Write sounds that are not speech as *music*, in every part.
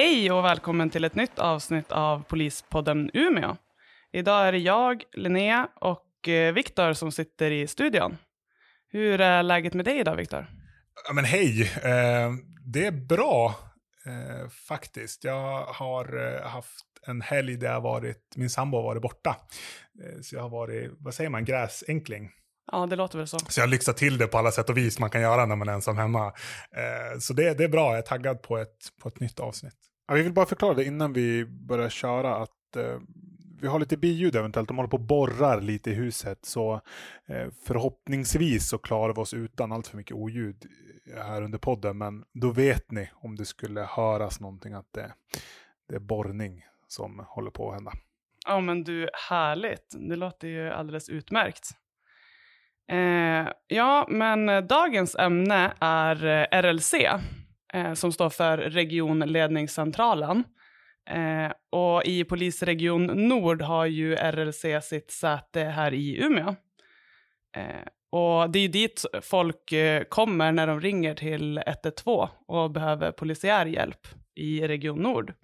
Hej och välkommen till ett nytt avsnitt av Polispodden Umeå. Idag är det jag, Linnea och eh, Viktor som sitter i studion. Hur är läget med dig idag, Viktor? Ja, men hej, eh, det är bra eh, faktiskt. Jag har haft en helg där jag varit, min sambo har varit borta. Så jag har varit, vad säger man, gräsänkling. Ja, det låter väl så. Så jag har lyxat till det på alla sätt och vis man kan göra när man är ensam hemma. Så det, det är bra, jag är taggad på ett, på ett nytt avsnitt. Ja, vi vill bara förklara det innan vi börjar köra att eh, vi har lite biljud eventuellt. De håller på och borrar lite i huset. Så eh, förhoppningsvis så klarar vi oss utan allt för mycket oljud eh, här under podden. Men då vet ni om det skulle höras någonting att det, det är borrning som håller på att hända. Ja, men du, härligt. Det låter ju alldeles utmärkt. Eh, ja, men eh, dagens ämne är eh, RLC, eh, som står för Regionledningscentralen. Eh, och i polisregion Nord har ju RLC sitt säte här i Umeå. Eh, och det är ju dit folk eh, kommer när de ringer till 112 och behöver polisiär hjälp i Region Nord.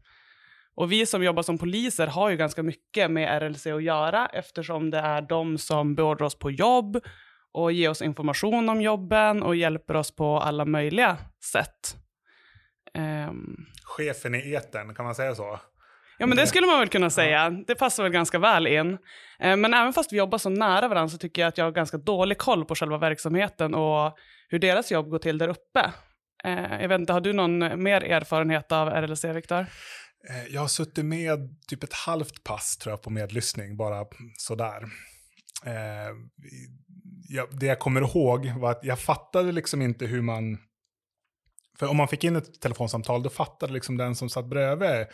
Och vi som jobbar som poliser har ju ganska mycket med RLC att göra eftersom det är de som beordrar oss på jobb och ger oss information om jobben och hjälper oss på alla möjliga sätt. Um, Chefen i eten, kan man säga så? Ja, men det skulle man väl kunna säga. Det passar väl ganska väl in. Eh, men även fast vi jobbar så nära varandra så tycker jag att jag har ganska dålig koll på själva verksamheten och hur deras jobb går till där uppe. Eh, jag vet inte, har du någon mer erfarenhet av RLC, Viktor? Eh, jag har suttit med typ ett halvt pass tror jag på medlyssning, bara sådär. Det jag kommer ihåg var att jag fattade liksom inte hur man för om man fick in ett telefonsamtal, då fattade liksom den som satt bredvid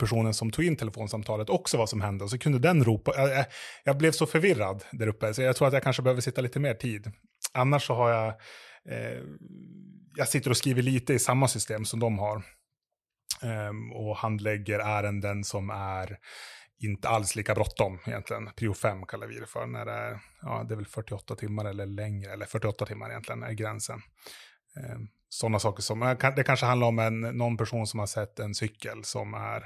personen som tog in telefonsamtalet också vad som hände. Och så kunde den ropa. Jag, jag blev så förvirrad där uppe, så jag tror att jag kanske behöver sitta lite mer tid. Annars så har jag... Eh, jag sitter och skriver lite i samma system som de har. Eh, och handlägger ärenden som är inte alls lika bråttom egentligen. Prio 5 kallar vi det för. När det, är, ja, det är väl 48 timmar eller längre, eller 48 timmar egentligen är gränsen. Ehm, Eh, sådana saker som, det kanske handlar om en, någon person som har sett en cykel som är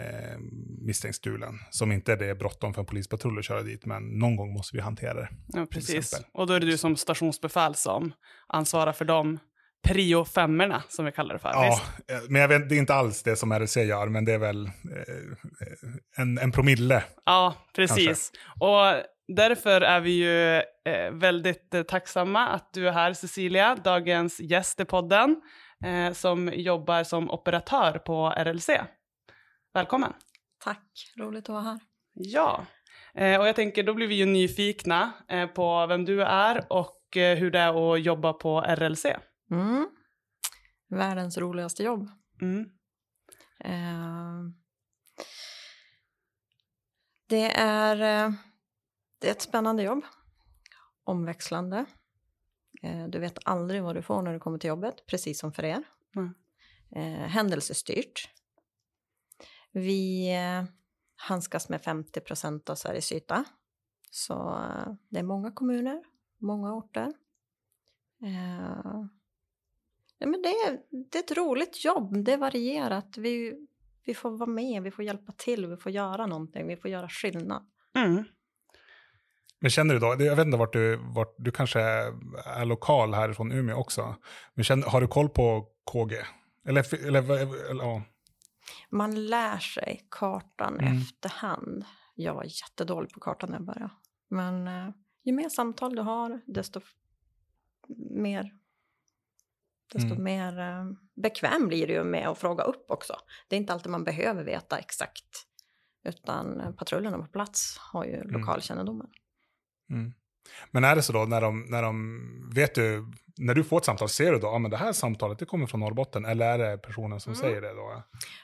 eh, misstänkt stulen. Som inte är det bråttom för en polispatrull att köra dit, men någon gång måste vi hantera det. Ja, precis. Och då är det du som stationsbefäl som ansvarar för de prio femmorna som vi kallar det för. Ja, visst? Eh, men jag vet, det är inte alls det som RLC gör, men det är väl eh, en, en promille. Ja, precis. Kanske. Och Därför är vi ju eh, väldigt eh, tacksamma att du är här Cecilia, dagens gäst i podden, eh, som jobbar som operatör på RLC. Välkommen! Tack, roligt att vara här. Ja, eh, och jag tänker då blir vi ju nyfikna eh, på vem du är och eh, hur det är att jobba på RLC. Mm. Världens roligaste jobb. Mm. det är det är ett spännande jobb. Omväxlande. Eh, du vet aldrig vad du får när du kommer till jobbet, precis som för er. Mm. Eh, händelsestyrt. Vi eh, handskas med 50 procent av Sveriges yta. Så det är många kommuner, många orter. Ja, men det, är, det är ett roligt jobb, det är varierat. Vi, vi får vara med, vi får hjälpa till, vi får göra någonting, vi får göra skillnad. Mm. Men känner du då, jag vet inte vart du, vart, du kanske är lokal härifrån Umeå också, men känner, har du koll på KG? Eller, eller, eller ja. Man lär sig kartan mm. efterhand. Jag var jättedålig på kartan när jag började. Men eh, ju mer samtal du har, desto mer, desto mm. mer eh, bekväm blir du med att fråga upp också. Det är inte alltid man behöver veta exakt, utan patrullerna på plats har ju mm. lokalkännedomen. Mm. Men är det så då, när de, när de, vet du, när du får ett samtal, ser du då, ja men det här samtalet det kommer från Norrbotten, eller är det personen som mm. säger det då?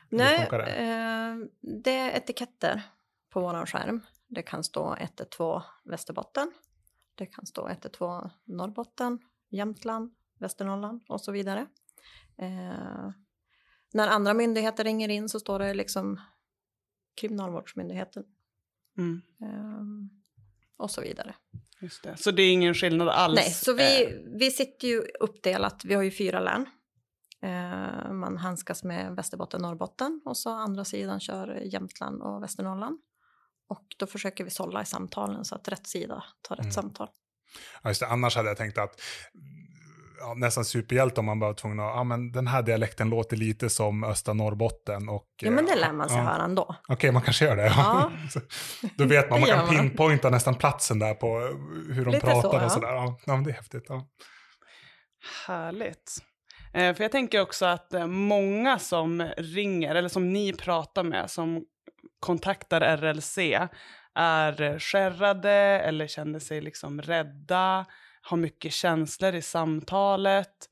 Nej, det? Eh, det är etiketter på vår skärm. Det kan stå 112 Västerbotten, det kan stå 112 Norrbotten, Jämtland, Västernorrland och så vidare. Eh, när andra myndigheter ringer in så står det liksom Kriminalvårdsmyndigheten. Mm. Eh, och så vidare. Just det. Så det är ingen skillnad alls? Nej, så vi, eh. vi sitter ju uppdelat, vi har ju fyra län. Eh, man handskas med Västerbotten, Norrbotten och så andra sidan kör Jämtland och Västernorrland. Och då försöker vi sålla i samtalen så att rätt sida tar rätt Mm. samtal. Ja, just det. Annars hade jag tänkt att ja, nästan superhjälte om man bara var tvungen att, ja men den här dialekten låter lite som östra Norrbotten och... Jo men det lär man sig ja. höra ändå. Okej, man kanske gör det. Ja. *laughs* Då vet man, man kan man. pinpointa nästan platsen där på hur de Lite pratar så, och ja. sådär. Ja, ja, men det är häftigt. Ja. Härligt. Eh, för jag tänker också att eh, många som ringer, eller som ni pratar med, som kontaktar RLC, är eh, skärrade eller känner sig liksom rädda, har mycket känslor i samtalet.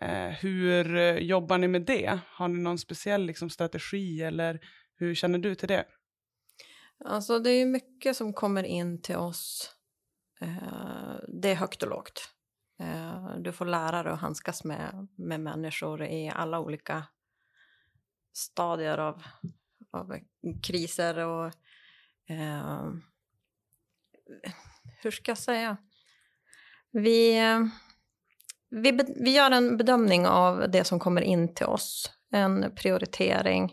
Eh, hur eh, jobbar ni med det? Har ni någon speciell liksom, strategi eller hur känner du till det? Alltså det är ju mycket som kommer in till oss. Eh, det är högt och lågt. Eh, du får lära dig att handskas med, med människor i alla olika stadier av, av kriser och eh, hur ska jag säga? Vi, vi, vi gör en bedömning av det som kommer in till oss. En prioritering.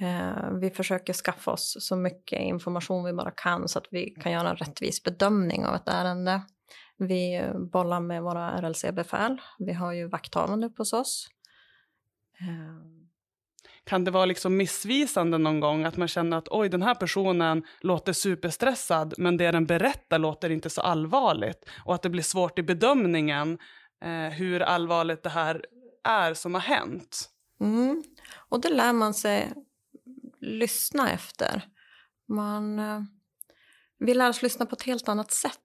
Eh, vi försöker skaffa oss så mycket information vi bara kan så att vi kan göra en rättvis bedömning av ett ärende. Vi bollar med våra RLC-befäl. Vi har ju vakthavande hos oss. Eh, kan det vara liksom missvisande någon gång att man känner att oj, den här personen låter superstressad, men det den berättar låter inte så allvarligt och att det blir svårt i bedömningen eh, hur allvarligt det här är som har hänt. Mm. Och det lär man sig lyssna efter. Man, eh, vi lär oss lyssna på ett helt annat sätt.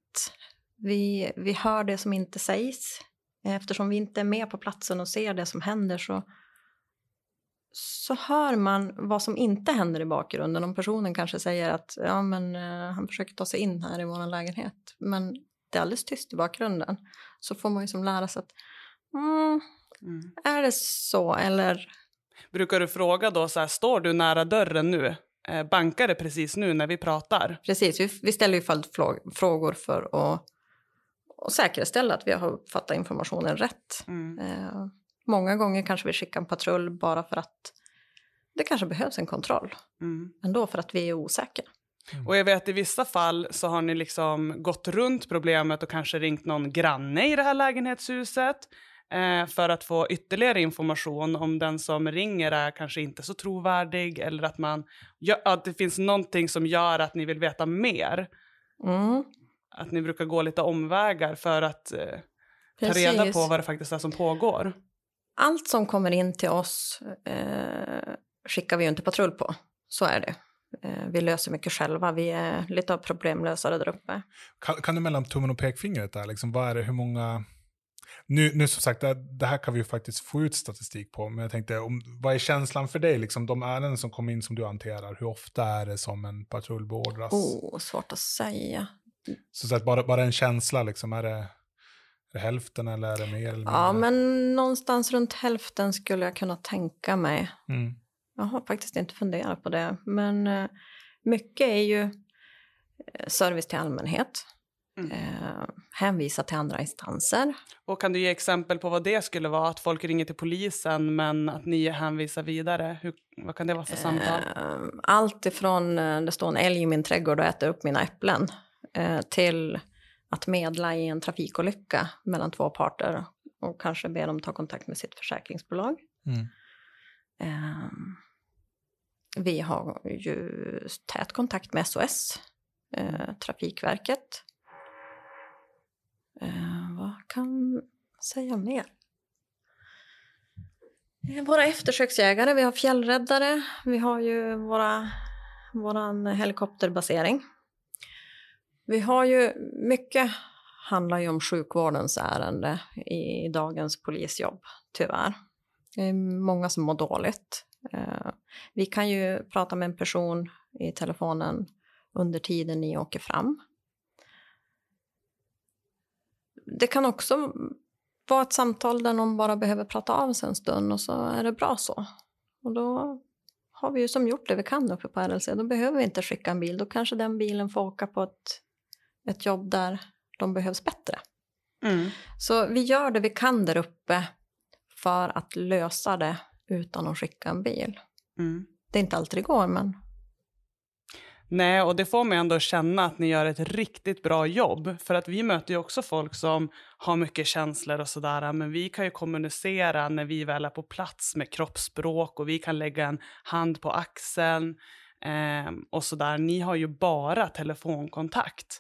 Vi, vi hör det som inte sägs. Eftersom vi inte är med på platsen och ser det som händer så, så hör man vad som inte händer i bakgrunden. Om personen kanske säger att ja, men, eh, han försöker ta sig in här i vår lägenhet men det är alldeles tyst i bakgrunden så får man ju som lära sig att mm, Mm. är det så eller Brukar du fråga då så här, står du nära dörren nu? Eh, bankar det precis nu när vi pratar? Precis, vi, vi ställer ju följdfrågor för att, att säkerställa att vi har uppfattat informationen rätt. Mm. Eh, många gånger kanske vi skickar en patrull bara för att det kanske behövs en kontroll. Mm. Ändå för att vi är osäkra. Och jag vet att i vissa fall så har ni liksom gått runt problemet och kanske ringt någon granne i det här lägenhetshuset eh, för att få ytterligare information om den som ringer är kanske inte så trovärdig eller att, man, ja, att det finns någonting som gör att ni vill veta mer. Mm, Att ni brukar gå lite omvägar för att eh, ta reda på vad det faktiskt är som pågår. Allt som kommer in till oss eh, skickar vi ju inte patrull på. Så är det. Eh, vi löser mycket själva. Vi är lite av problemlösare där uppe. Kan, kan du mellan tummen och pekfingret där, liksom, vad är det, hur många... Nu, nu som sagt, det, det här kan vi ju faktiskt få ut statistik på, men jag tänkte, om, vad är känslan för dig, liksom, de ärenden som kommer in som du hanterar, hur ofta är det som en patrull beordras? Oh, svårt att säga. Så, så att bara, bara en känsla, liksom, är, det, hälften eller är det mer? Eller mindre? Ja, men någonstans runt hälften skulle jag kunna tänka mig. Mm. Jag har faktiskt inte funderat på det. Men eh, mycket är ju eh, service till allmänhet. Mm. Eh, hänvisa till andra instanser. Och kan du ge exempel på vad det skulle vara? Att folk ringer till polisen men att ni hänvisar vidare? Hur, vad kan det vara för samtal? Eh, allt ifrån eh, det står en älg i min trädgård och äter upp mina äpplen eh, till att medla i en trafikolycka mellan två parter och kanske be dem ta kontakt med sitt försäkringsbolag. Mm. Eh, vi har ju tät kontakt med SOS, eh, Trafikverket. Eh, vad kan säga mer? Våra eftersöksjägare, vi har fjällräddare, vi har ju våra, våran helikopterbasering. Vi har ju mycket handlar ju om sjukvårdens ärende i dagens polisjobb, tyvärr. Det är många som mår dåligt. Eh, vi kan ju prata med en person i telefonen under tiden ni åker fram. Det kan också vara ett samtal där någon bara behöver prata av sig en stund och så är det bra så. Och då har vi ju som gjort det vi kan uppe på RLC. Då behöver vi inte skicka en bil. Då kanske den bilen får åka på ett, ett jobb där de behövs bättre. Mm. Så vi gör det vi kan där uppe för att lösa det utan att skicka en bil. Mm. Det är inte alltid det går, men Nej, och det får mig ändå känna att ni gör ett riktigt bra jobb. För att vi möter ju också folk som har mycket känslor och sådär. Men vi kan ju kommunicera när vi väl är på plats med kroppsspråk och vi kan lägga en hand på axeln eh, och sådär. Ni har ju bara telefonkontakt.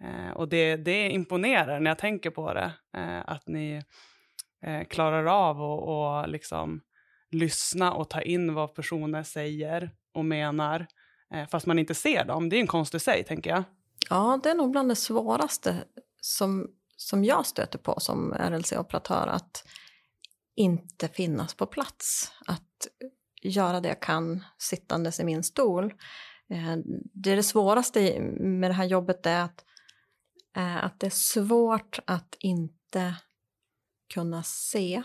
Eh, och det, det imponerar när jag tänker på det. Eh, att ni eh, klarar av att liksom lyssna och ta in vad personer säger och menar eh, fast man inte ser dem. Det är en konst i sig, tänker jag. Ja, det är nog bland det svåraste som, som jag stöter på som RLC-operatör, att inte finnas på plats. Att göra det jag kan sittandes i min stol. Eh, det, är det svåraste med det här jobbet är att, Eh, att det är svårt att inte kunna se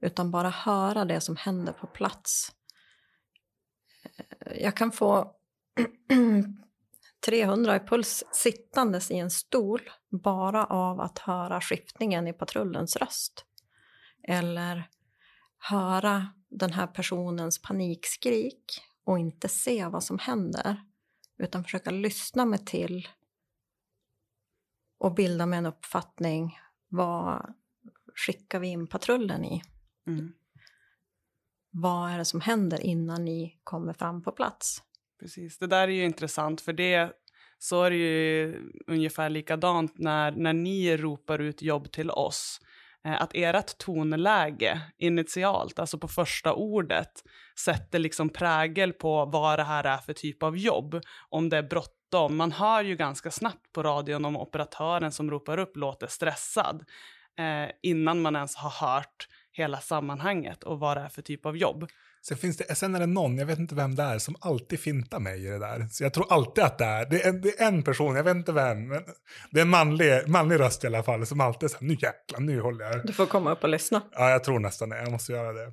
utan bara höra det som händer på plats. Eh, jag kan få *clears throat* 300 i puls sittandes i en stol bara av att höra skiftningen i patrullens röst. Eller höra den här personens panikskrik och inte se vad som händer utan försöka lyssna mig till och bilda mig en uppfattning. Vad skickar vi in patrullen i? Mm. Vad är det som händer innan ni kommer fram på plats? Precis, det där är ju intressant för det så är det ju ungefär likadant när, när ni ropar ut jobb till oss. Eh, att ert tonläge initialt, alltså på första ordet, sätter liksom prägel på vad det här är för typ av jobb. Om det är bråttom. Man hör ju ganska snabbt på radion om operatören som ropar upp låter stressad eh, innan man ens har hört hela sammanhanget och vad det är för typ av jobb. Sen, finns det, sen är det någon, jag vet inte vem det är, som alltid fintar mig i det där. Så jag tror alltid att det är, det är, en, det är en person, jag vet inte vem, men det är en manlig, manlig röst i alla fall, som alltid säger nu jäklar, nu håller jag. Du får komma upp och lyssna. Ja, jag tror nästan det, jag måste göra det.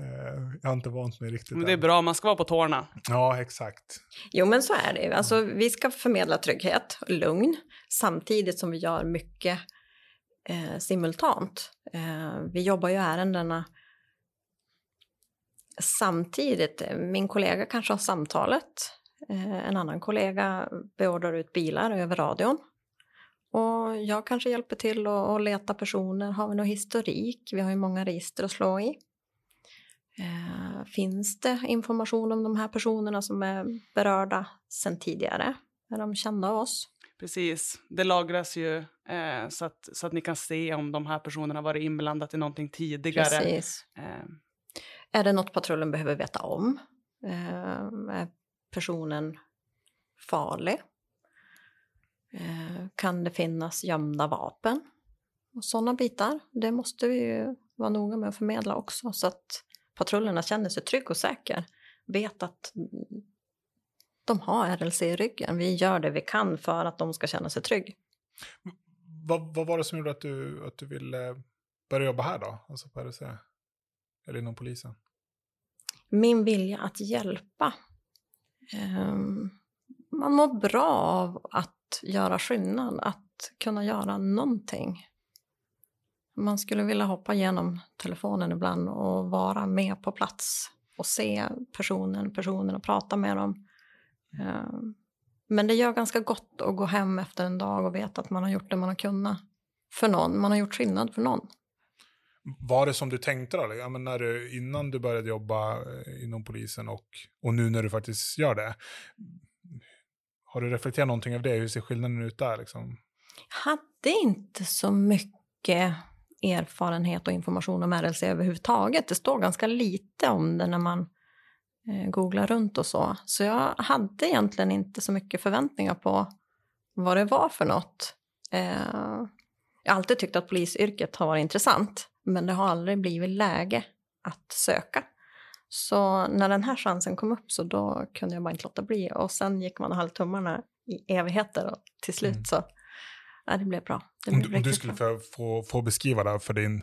Eh, jag har inte vant mig riktigt. Men det är bra, man ska vara på tårna. Ja, exakt. Jo, men så är det. Alltså, vi ska förmedla trygghet och lugn samtidigt som vi gör mycket eh, simultant. Eh, vi jobbar ju ärendena samtidigt. Min kollega kanske har samtalet. Eh, en annan kollega beordrar ut bilar över radion. Och jag kanske hjälper till att leta personer. Har vi någon historik? Vi har ju många register att slå i. Eh, finns det information om de här personerna som är berörda sedan tidigare? Är de kända av oss? Precis, det lagras ju eh, så, att, så att ni kan se om de här personerna varit inblandat i någonting tidigare. Precis. Eh. Är det något patrullen behöver veta om? Eh, är personen farlig? Eh, kan det finnas gömda vapen? Och sådana bitar, det måste vi ju vara noga med att förmedla också så att patrullerna känner sig trygg och säker. Vet att de har RLC i ryggen. Vi gör det vi kan för att de ska känna sig trygg. Vad, vad var det som gjorde att du, att du ville börja jobba här då? Alltså på RLC? Eller inom polisen? Min vilja att hjälpa. Um, man mår bra av att göra skillnad, att kunna göra någonting. Man skulle vilja hoppa genom telefonen ibland och vara med på plats och se personen, personen och prata med dem. Ehm, men det gör ganska gott att gå hem efter en dag och veta att man har gjort det man har kunnat för någon. Man har gjort skillnad för någon. Var det som du tänkte då? Ja, men när du, innan du började jobba eh, inom polisen och, och nu när du faktiskt gör det? Har du reflekterat någonting över det? Hur ser skillnaden ut där? Liksom? Jag hade inte så mycket erfarenhet och information om RLC överhuvudtaget. Det står ganska lite om det när man eh, googla runt och så. Så jag hade egentligen inte så mycket förväntningar på vad det var för något. Eh, jag har alltid tyckt att polisyrket har varit intressant, men det har aldrig blivit läge att söka. Så när den här chansen kom upp så då kunde jag bara inte låta bli. Och sen gick man och höll tummarna i evigheter och till slut mm. så, ja det blev bra. Det blev om, du, skulle bra. Få, få beskriva det för din,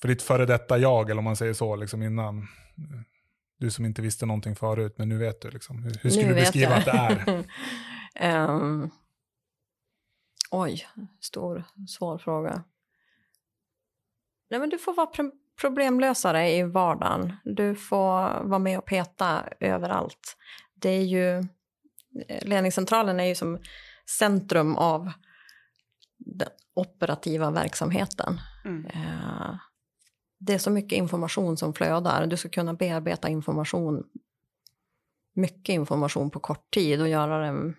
för ditt före detta jag, eller om man säger så, liksom innan, du som inte visste någonting förut, men nu vet du. Liksom. Hur, hur skulle du beskriva att det är? um, *laughs* oj, stor, svår fråga. Nej, men du får vara problemlösare i vardagen. Du får vara med och peta överallt. Det är ju, ledningscentralen är ju som centrum av den operativa verksamheten. Mm. Eh, det är så mycket information som flödar. Du ska kunna bearbeta information, mycket information på kort tid och göra en,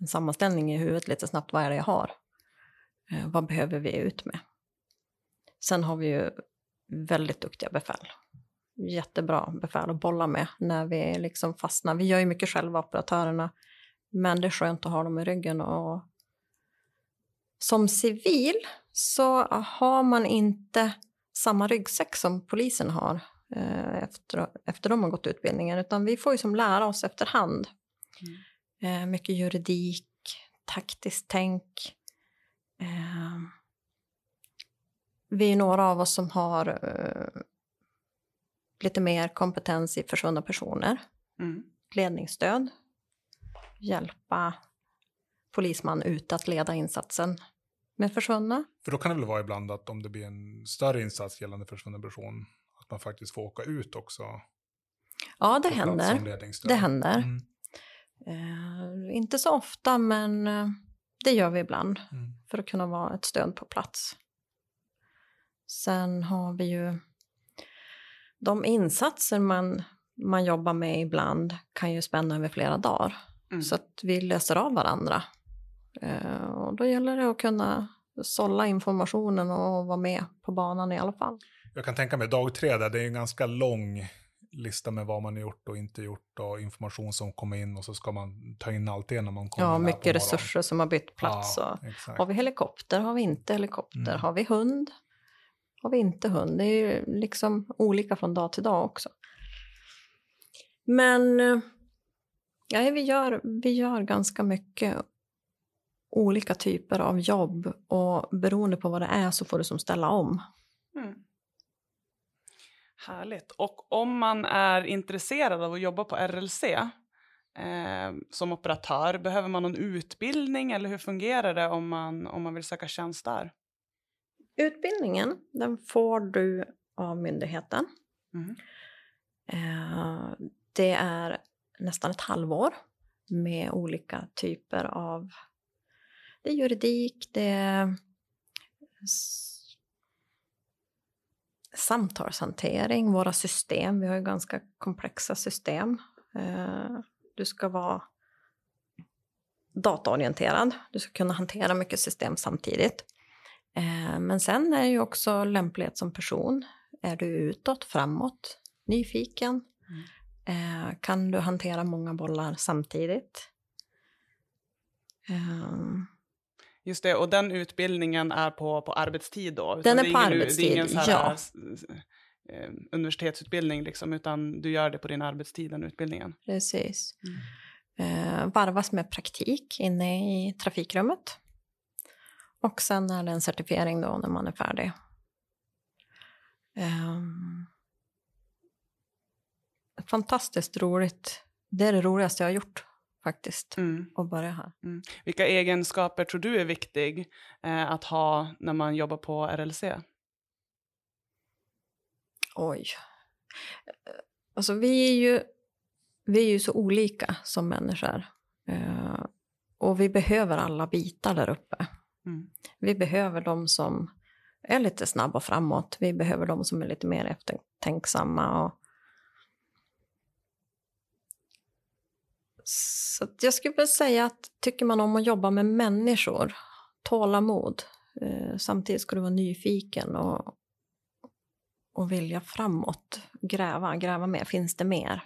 en sammanställning i huvudet lite snabbt. Vad är det jag har? Eh, vad behöver vi ut med? Sen har vi ju väldigt duktiga befäl. Jättebra befäl att bolla med när vi liksom fastnar. Vi gör ju mycket själva, operatörerna. Men det är skönt att ha dem i ryggen. Och som civil så har man inte samma ryggsäck som polisen har eh, efter, efter de har gått utbildningen. Utan vi får ju som lära oss efterhand. Mm. Eh, mycket juridik, taktiskt tänk. Eh, vi är några av oss som har lite mer kompetens i försvunna personer. Mm. Ledningsstöd. Hjälpa polisman ut att leda insatsen med försvunna. För då kan det väl vara ibland att om det blir en större insats gällande försvunnen person, att man faktiskt får åka ut också? Ja, det händer. Det händer. Mm. Uh, inte så ofta, men uh, det gör vi ibland mm. för att kunna vara ett stöd på plats. Sen har vi ju de insatser man, man jobbar med ibland kan ju spänna över flera dagar. Mm. Så att vi löser av varandra. Eh, och då gäller det att kunna sålla informationen och vara med på banan i alla fall. Jag kan tänka mig dag tre där, det är en ganska lång lista med vad man har gjort och inte gjort och information som kommer in och så ska man ta in allt det när man kommer Ja, mycket resurser som har bytt plats. Ja, har vi helikopter? Har vi inte helikopter? Mm. Har vi hund? har vi inte hund. Det är ju liksom olika från dag till dag också. Men eh, ja, vi, gör, vi gör ganska mycket olika typer av jobb och beroende på vad det är så får du som ställa om. Mm. Härligt. Och om man är intresserad av att jobba på RLC eh, som operatör, behöver man någon utbildning eller hur fungerar det om man, om man vill söka tjänst där? Utbildningen den får du av myndigheten. Mm. Eh, det är nästan ett halvår med olika typer av det är juridik, det är samtalshantering, våra system. Vi har ju ganska komplexa system. Eh, du ska vara dataorienterad. Du ska kunna hantera mycket system samtidigt. Eh, men sen är det ju också lämplighet som person. Är du utåt, framåt, nyfiken? Mm. Eh, kan du hantera många bollar samtidigt? Um. Just det, och den utbildningen är på, på arbetstid då? Den är, är på ingen, arbetstid, det är ingen så här, ja. Eh, universitetsutbildning liksom, utan du gör det på din arbetstid, den utbildningen? Precis. Mm. Eh, varvas med praktik inne i trafikrummet. Och sen är det en certifiering då när man är färdig. Um, fantastiskt roligt. Det är det roligaste jag har gjort faktiskt, mm. att börja här. Mm. Vilka egenskaper tror du är viktig eh, att ha när man jobbar på RLC? Oj. Alltså vi är ju, vi är ju så olika som människor. Eh, och vi behöver alla bitar där uppe. Mm. Vi behöver de som är lite snabba framåt. Vi behöver de som är lite mer eftertänksamma. Och... Så jag skulle vilja säga att tycker man om att jobba med människor, tålamod, eh, samtidigt ska du vara nyfiken och, och vilja framåt, gräva, gräva mer, finns det mer?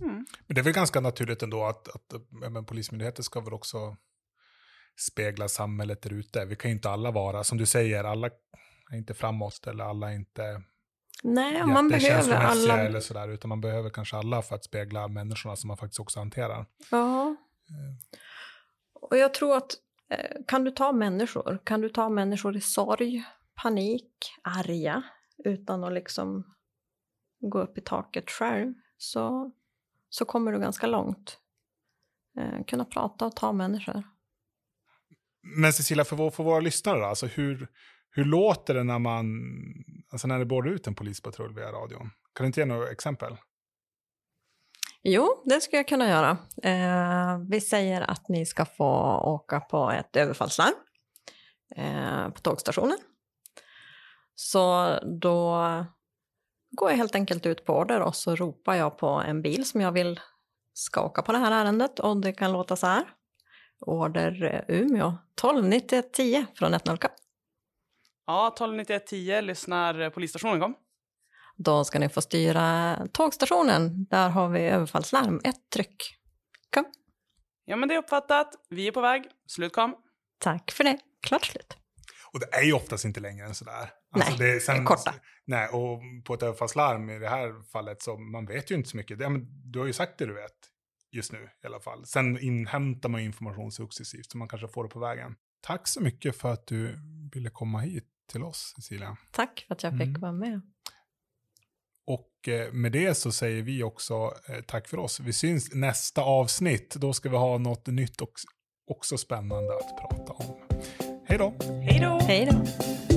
Mm. Men det är väl ganska naturligt ändå att, att men, Polismyndigheten ska väl också spegla samhället där ute. Vi kan ju inte alla vara, som du säger, alla är inte framåt eller alla är inte Nej, man behöver alla. Eller sådär, utan man behöver kanske alla för att spegla människorna som man faktiskt också hanterar. Ja. Eh. Och jag tror att eh, kan du ta människor, kan du ta människor i sorg, panik, arga, utan att liksom gå upp i taket själv, så, så kommer du ganska långt. Eh, kunna prata och ta människor. Men Cecilia, för, vår, för våra lyssnare, alltså hur, Hur låter det när man, alltså när det borde ut en polispatrull via radion? Kan du inte ge några exempel? Jo, det skulle jag kunna göra. Eh, vi säger att ni ska få åka på ett överfallslarm eh, på tågstationen. Så då går jag helt enkelt ut på order och så ropar jag på en bil som jag vill ska åka på det här ärendet och det kan låta så här. Order eh, Umeå 129110 från 10 Ja, 129110 lyssnar polisstationen kom. Då ska ni få styra tågstationen. Där har vi överfallslarm. Ett tryck. Kom. Ja, men det är uppfattat. Vi är på väg. Slut kom. Tack för det. Klart slut. Och det är ju oftast inte längre än sådär. Alltså nej, det är, sen, korta. Nej, och på ett överfallslarm i det här fallet så man vet ju inte så mycket. Ja, men du har ju sagt det du vet just nu i alla fall. Sen inhämtar man information successivt så man kanske får det på vägen. Tack så mycket för att du ville komma hit till oss, Cecilia. Tack för att jag fick mm. vara med. Och eh, med det så säger vi också eh, tack för oss. Vi syns nästa avsnitt. Då ska vi ha något nytt och också spännande att prata om. Hej då! Hej då! Hej då!